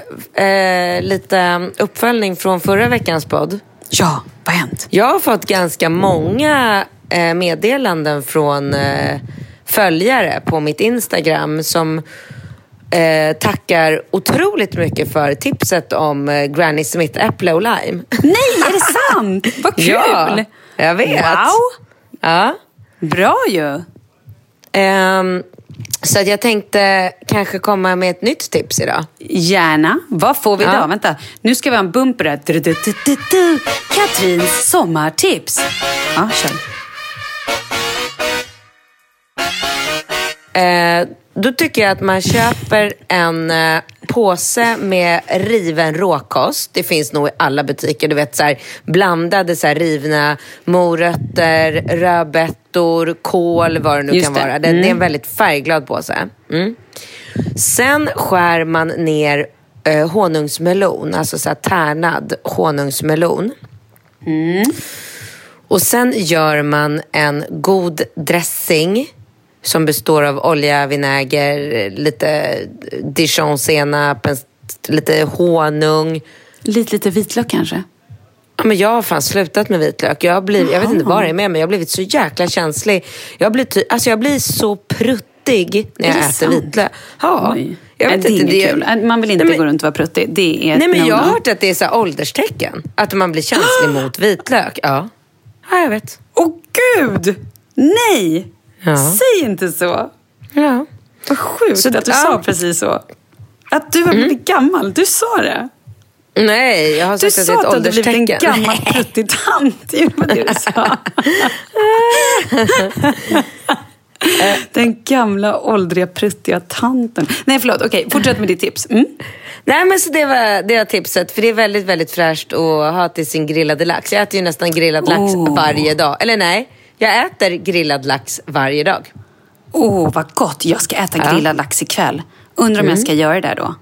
eh, lite uppföljning från förra veckans podd? Ja, vad har hänt? Jag har fått ganska många eh, meddelanden från eh, följare på mitt Instagram som eh, tackar otroligt mycket för tipset om eh, Granny Smith äpple och lime. Nej, är det sant? Vad kul! Ja, jag vet. Wow! Ja. Bra ju! Ehm, Så att jag tänkte kanske komma med ett nytt tips idag. Gärna. Vad får vi Ja. idag? Vänta, nu ska vi ha en bumper här. Du, du, du, du, du. Katrins sommartips. Ja, kör. Eh, då tycker jag att man köper en eh, påse med riven råkost. Det finns nog i alla butiker. Du vet så här, blandade så här, rivna morötter, rödbetor, kål, vad det nu Just kan det. vara. Det, det är en väldigt färgglad påse. Mm. Sen skär man ner eh, honungsmelon, alltså så här, tärnad honungsmelon. Och sen gör man en god dressing som består av olja, vinäger, lite dijonsenap, en- lite honung. Lite, lite vitlök kanske? Ja, men jag har fan slutat med vitlök. Jag, har blivit, jag vet inte vad det är med mig, men jag har blivit så jäkla känslig. Jag blir, ty- alltså jag blir så pruttig när jag det äter sant? vitlök. Ja. Oj. Jag Nej, vet det är inte, inget kul. Man vill inte Nej, men- gå runt och vara pruttig. Det är Nej, men jag har hört att det är så ålderstecken. Att man blir känslig mot vitlök. Ja. ja, jag vet. Åh gud! Nej! Ja. Säg inte så. Ja. Vad sjukt Så- att du ja. sa precis så. Att du har blivit gammal. Du sa det. Nej, jag har Du sagt att det sa är ett att du hade blivit en ålderstecken. gammal pruttig tant. Det var det du sa. Den gamla åldriga pruttiga tanten. Nej, förlåt. Okej, fortsätt med ditt tips. Mm. Nej, men så det var, det var tipset. För det är väldigt, väldigt fräscht att ha till sin grillade lax. Jag äter ju nästan grillad lax Oh. varje dag. Eller nej, jag äter grillad lax varje dag. Åh, oh, vad gott. Jag ska äta Ja. grillad lax ikväll. Undrar om jag ska göra det då.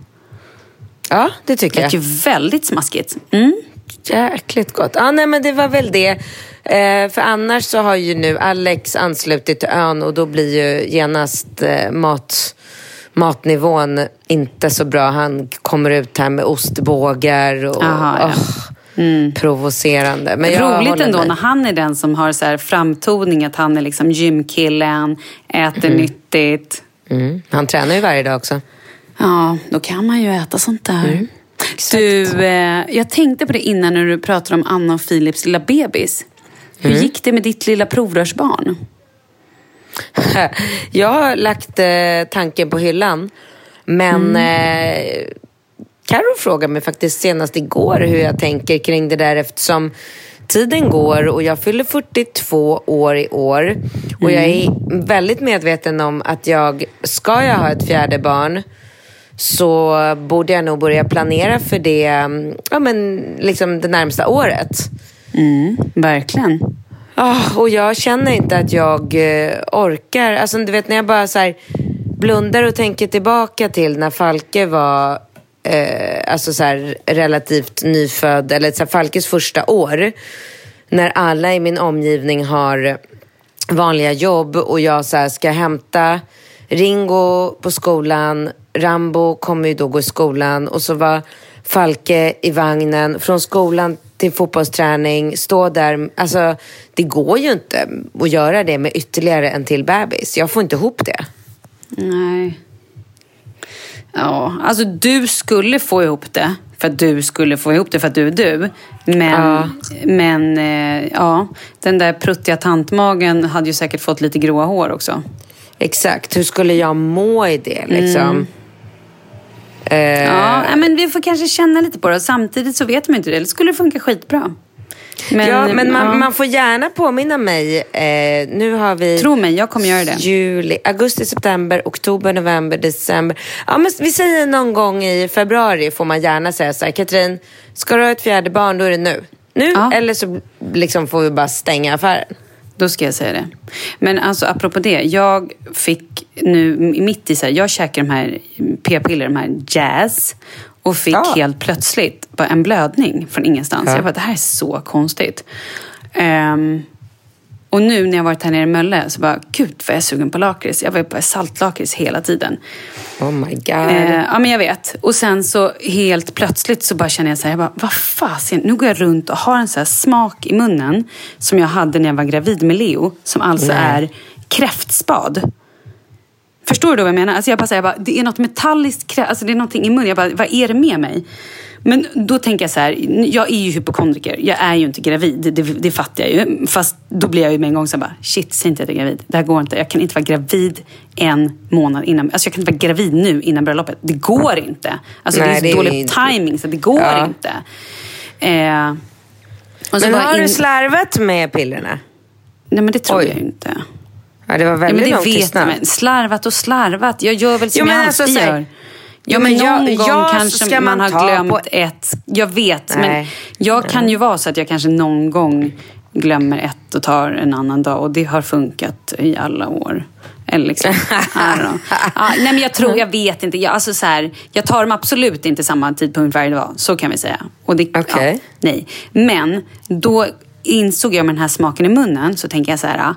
Ja, det tycker Det jag. lät ju väldigt smaskigt. Mm. Jäkligt gott. Ja, nej, men det var väl det. Eh, för annars så har ju nu Alex anslutit till ön och då blir ju genast eh, mat, matnivån inte så bra. Han kommer ut här med ostbågar och Aha, ja. Åh, provocerande. Men Roligt ändå mig. när han är den som har så här framtoning att han är liksom gymkillen, äter Mm. nyttigt. Mm. Han tränar ju varje dag också. Ja, då kan man ju äta sånt där. Mm. Du, eh, jag tänkte på det innan när du pratade om Anna och Philips lilla bebis. Hur Mm. gick det med ditt lilla provrörsbarn? Jag har lagt eh, tanken på hyllan. Men eh, Karo frågade mig faktiskt senast igår hur jag tänker kring det där eftersom tiden går och jag fyller 42 år i år. Och jag är väldigt medveten om att jag, ska jag ha ett fjärde barn så borde jag nog börja planera för det mm, ja, men liksom det närmsta året. Mm, verkligen. Ah, och jag känner inte att jag eh, orkar. Alltså du vet när jag bara så blundar och tänker tillbaka till när Falke var eh, alltså så här, relativt nyfödd, eller så här, Falkes första år. När alla i min omgivning har vanliga jobb och jag så här, ska hämta Ringo på skolan, Rambo kommer ju då gå i skolan och så var Falke i vagnen från skolan till fotbollsträning, stå där. Alltså, det går ju inte att göra det med ytterligare en till bebis. Jag får inte ihop det. Nej. Ja, alltså du skulle få ihop det. För att du skulle få ihop det för att du är du. Men, Ja. men eh, ja, den där pruttiga tantmagen hade ju säkert fått lite gråa hår också. Exakt, hur skulle jag må i det liksom? Eh, Ja, men vi får kanske känna lite på det. Samtidigt så vet man inte det. Eller skulle det funka skitbra. Men, ja, men man, ja. man får gärna påminna mig. Eh, nu har vi... Tro mig, jag kommer göra det. Juli, augusti, september, oktober, november, december. Ja, men vi säger någon gång i februari får man gärna säga så här. Katrin, ska du ha ett fjärde barn då är det nu. Nu Ja. eller så liksom får vi bara stänga affären. Då ska jag säga det. Men alltså apropå det. Jag fick nu mitt i så här, jag käkar de här p-piller, de här jazz. Och fick Ja. helt plötsligt bara en blödning från ingenstans. Ja. Jag bara, det här är så konstigt. Ehm, och nu när jag varit här nere i Mölle så bara, gud vad jag är sugen på lakrits. Jag var på saltlakrits hela tiden. Oh my god. Eh, ja, men jag vet. Och sen så helt plötsligt så bara känner jag så här, jag bara, vad fasen, nu går jag runt och har en så här smak i munnen som jag hade när jag var gravid med Leo, som alltså Nej. är kräftspad. Förstår du då vad jag menar? Alltså jag bara, jag bara, det är något metalliskt, alltså det är någonting i munnen. Jag bara, vad är det med mig? Men då tänker jag så här, jag är ju hypokondriker. Jag är ju inte gravid, det, det fattar jag ju. Fast då blir jag ju med en gång så här bara, shit, säg inte att jag är gravid. Det här går inte. Jag kan inte vara gravid en månad innan. Alltså jag kan inte vara gravid nu innan bröllopet. Det går inte. Alltså Nej, det är så det dålig inte- timing så det går Ja. inte. Eh, Men har in- du slarvat med pillerna? Nej men det tror Oj. jag inte. Ja, det var Ja, väldigt men det vet. Men slarvat och slarvat. Jag gör väl som Jo, men jag alltså, alltid gör. Ja, Jo, men men någon jag- gång jag kanske man, man har glömt på- ett. Jag vet, men Nej. jag kan ju vara så att jag kanske någon gång glömmer ett och tar en annan dag. Och det har funkat i alla år. Eller liksom, ja, nej, men jag tror, jag vet inte. Jag, alltså, så här, jag tar dem absolut inte samma tidpunkt varje dag. Så kan vi säga. Och det, Okej. ja, nej. Men då insåg jag med den här smaken i munnen så tänker jag så här.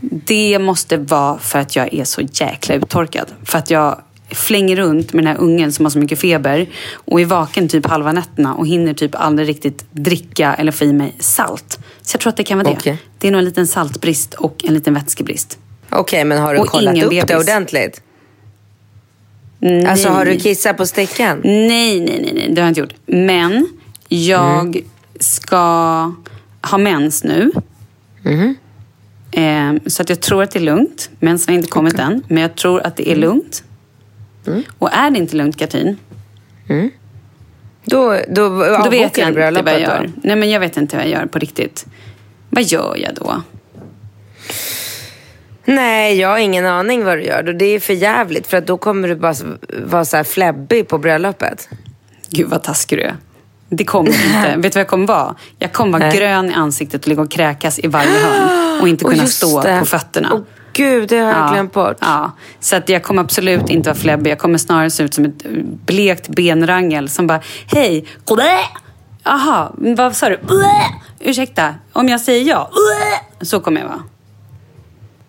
Det måste vara för att jag är så jäkla uttorkad. För att jag flänger runt med den här ungen som har så mycket feber och är vaken typ halva nätterna och hinner typ aldrig riktigt dricka eller få i mig salt. Så jag tror att det kan vara det. Okej. Det är nog en liten saltbrist och en liten vätskebrist. Okej, men har du Och kollat upp det bebis. ordentligt? Nej. Alltså har du kissat på stickan? Nej, nej, nej, nej, det har jag inte gjort. Men jag Mm. ska ha mens nu. Mm-hmm. Eh, så att jag tror att det är lugnt. Mensen har inte kommit än, men jag tror att det är Mm. lugnt. Och är det inte lugnt, Katrin, Då, då, då vet jag inte vad jag gör. då? Nej, men jag vet inte vad jag gör på riktigt. Vad gör jag då? Nej, jag har ingen aning vad du gör. Och Det är för jävligt för att då kommer du bara vara så här fläbbig på bröllopet. Gud vad taskig du är. Det kommer inte. Vet du vad jag kommer vara? Jag kommer vara Nej. grön i ansiktet och ligga och kräkas i varje hörn. Och inte Och kunna just stå det. på fötterna. Åh gud, det har jag glömt bort. Ja. Så att jag kommer absolut inte vara fläbbig. Jag kommer snarare se ut som ett blekt benrangel som bara, hej! Jaha, vad sa du? Ursäkta, om jag säger ja, så kommer jag vara.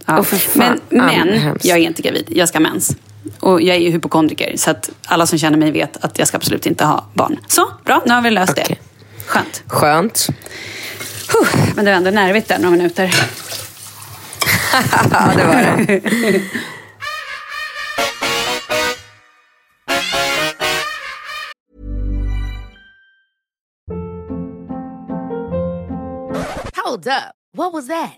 Ja. Fan. men Ja, men jag är inte gravid, jag ska ha mens. Och jag är ju hypokondriker, så att alla som känner mig vet att jag ska absolut inte ha barn. Så, bra, nu har vi löst Okej. det. Skönt. Skönt. Huh, men det var ändå nervigt där några minuter. Ja, det var det. Hold up. What was that?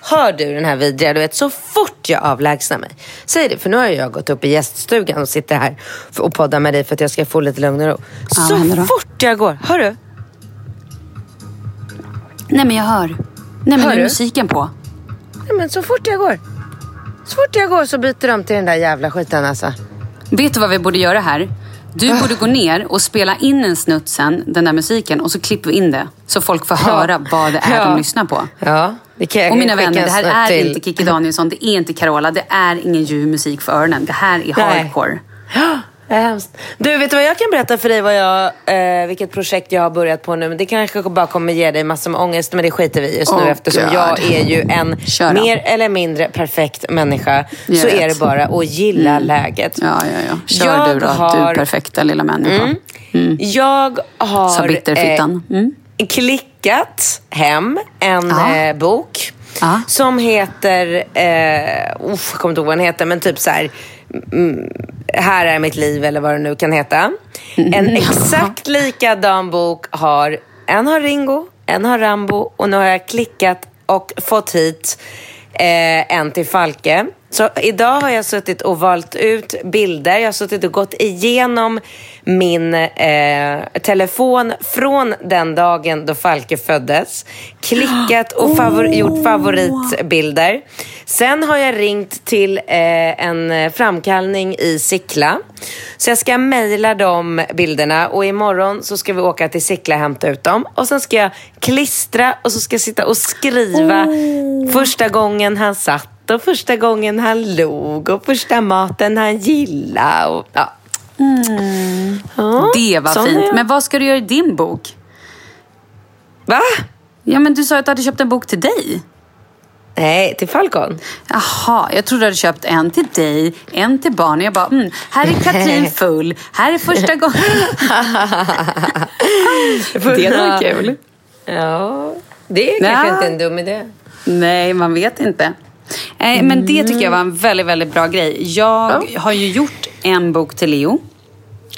Hör du den här vidriga, du vet så fort jag avlägsnar mig. Säg det, för nu har jag gått upp i gäststugan och sitter här och poddar med dig för att jag ska få lite lugn och ro. Ja, så fort jag går, hör du? Nej, men jag hör. Nej, men Hör nu är du? musiken på. Nej, men så fort jag går. Så fort jag går så byter de till den där jävla skiten alltså. Vet du vad vi borde göra här? Du borde gå ner och spela in en snutt sen, den där musiken, och så klipper vi in det. Så folk får höra vad det är Ja. de lyssnar på. Ja, Och mina vänner, det här är till. inte Kikki Danielsson, det är inte Carola, det är ingen ljuv musik för öronen. Det här är Nej. hardcore. Är hemskt. Du, vet du vad jag kan berätta för dig vad jag, eh, vilket projekt jag har börjat på nu? Men det kanske bara kommer ge dig massor med ångest, men det skiter vi just nu Oh, eftersom God. jag är ju en Kör då. mer eller mindre perfekt människa. Jag så är vet. det bara att gilla läget. Ja, ja, ja. Kör Jag du då, har- du perfekta lilla människa. Mm. Jag har Sa bitterfittan. Mm. eh, klickat hem en eh, bok Ja. som heter, eh, uff, jag kommer inte ihåg vad den heter, men typ så här, mm, Här är mitt liv eller vad det nu kan heta. En exakt likadan bok har, en har Ringo, en har Rambo och nu har jag klickat och fått hit eh, en till Falke. Så idag har jag suttit och valt ut bilder. Jag har suttit och gått igenom min eh, telefon från den dagen då Falke föddes. Klickat och favor- gjort favoritbilder. Sen har jag ringt till eh, en framkallning i Sickla. Så jag ska mejla de bilderna och imorgon så ska vi åka till Sickla och hämta ut dem. Och sen ska jag klistra och så ska jag sitta och skriva första gången han satt och första gången han log och första maten han gillade. Och, ja. Ja, Det var fint. Men vad ska du göra i din bok? Va? Ja, men du sa att du hade köpt en bok till dig. Nej, till Falcon. Jaha, jag trodde du hade köpt en till dig, en till barnen. Jag bara, mm, här är Katrin full. Här är första gången. det var kul. Ja, det är Ja. kanske inte en dum idé. Nej, man vet inte. Nej, men det tycker jag var en väldigt, väldigt bra grej. Jag har ju gjort en bok till Leo.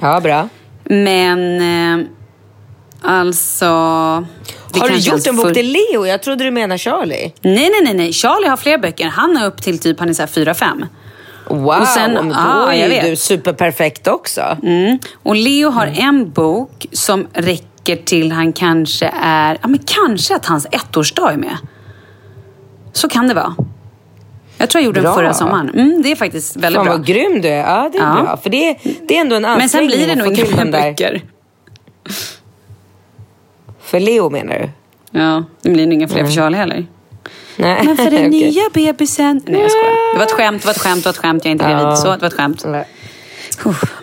Ja, bra. Men eh, alltså... Har du gjort en bok full- till Leo? Jag trodde du menade Charlie. Nej, nej, nej, nej. Charlie har fler böcker. Han är upp till typ, han är så fyra, fem. Wow, Och sen- men då ja, är jag ju vet. du superperfekt också. Mm. Och Leo har en bok som räcker till han kanske är... Ja, men kanske att hans ettårsdag är med. Så kan det vara. Jag tror jag gjorde den Bra. förra sommaren. Mm, det är faktiskt väldigt Fan bra. vad grym du är. Ja, det är Ja. bra. För det är, det är ändå en Men sen ansträngning blir det nog inga böcker. För Leo menar du? Ja, det blir nog inga fler för Charlie heller. Nej. Men för den nya bebisen... Nej, jag skojar. Det var ett skämt, det var ett skämt, det var ett skämt. Jag är inte gravid. Ja. Så, det var ett skämt. Nej.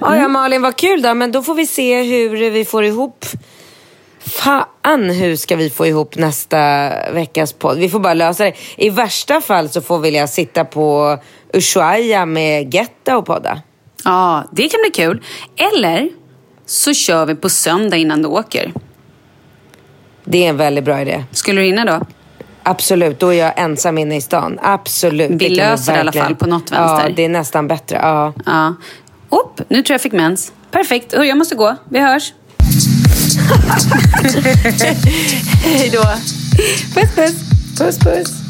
Ja, ja, Malin, vad kul då. Men då får vi se hur vi får ihop... Fan, hur ska vi få ihop nästa veckas podd? Vi får bara lösa det. I värsta fall så får väl jag sitta på Ushuaia med Getta och podda. Ja, det kan bli kul. Eller så kör vi på söndag innan du åker. Det är en väldigt bra idé. Skulle du hinna då? Absolut, då är jag ensam inne i stan. Absolut. Vi det löser det i alla fall på något vänster. Ja, det är nästan bättre. Ja. Ja. Upp, nu tror jag fick mens. Perfekt. Jag måste gå. Vi hörs. Hej då. Puss, puss. Puss, puss.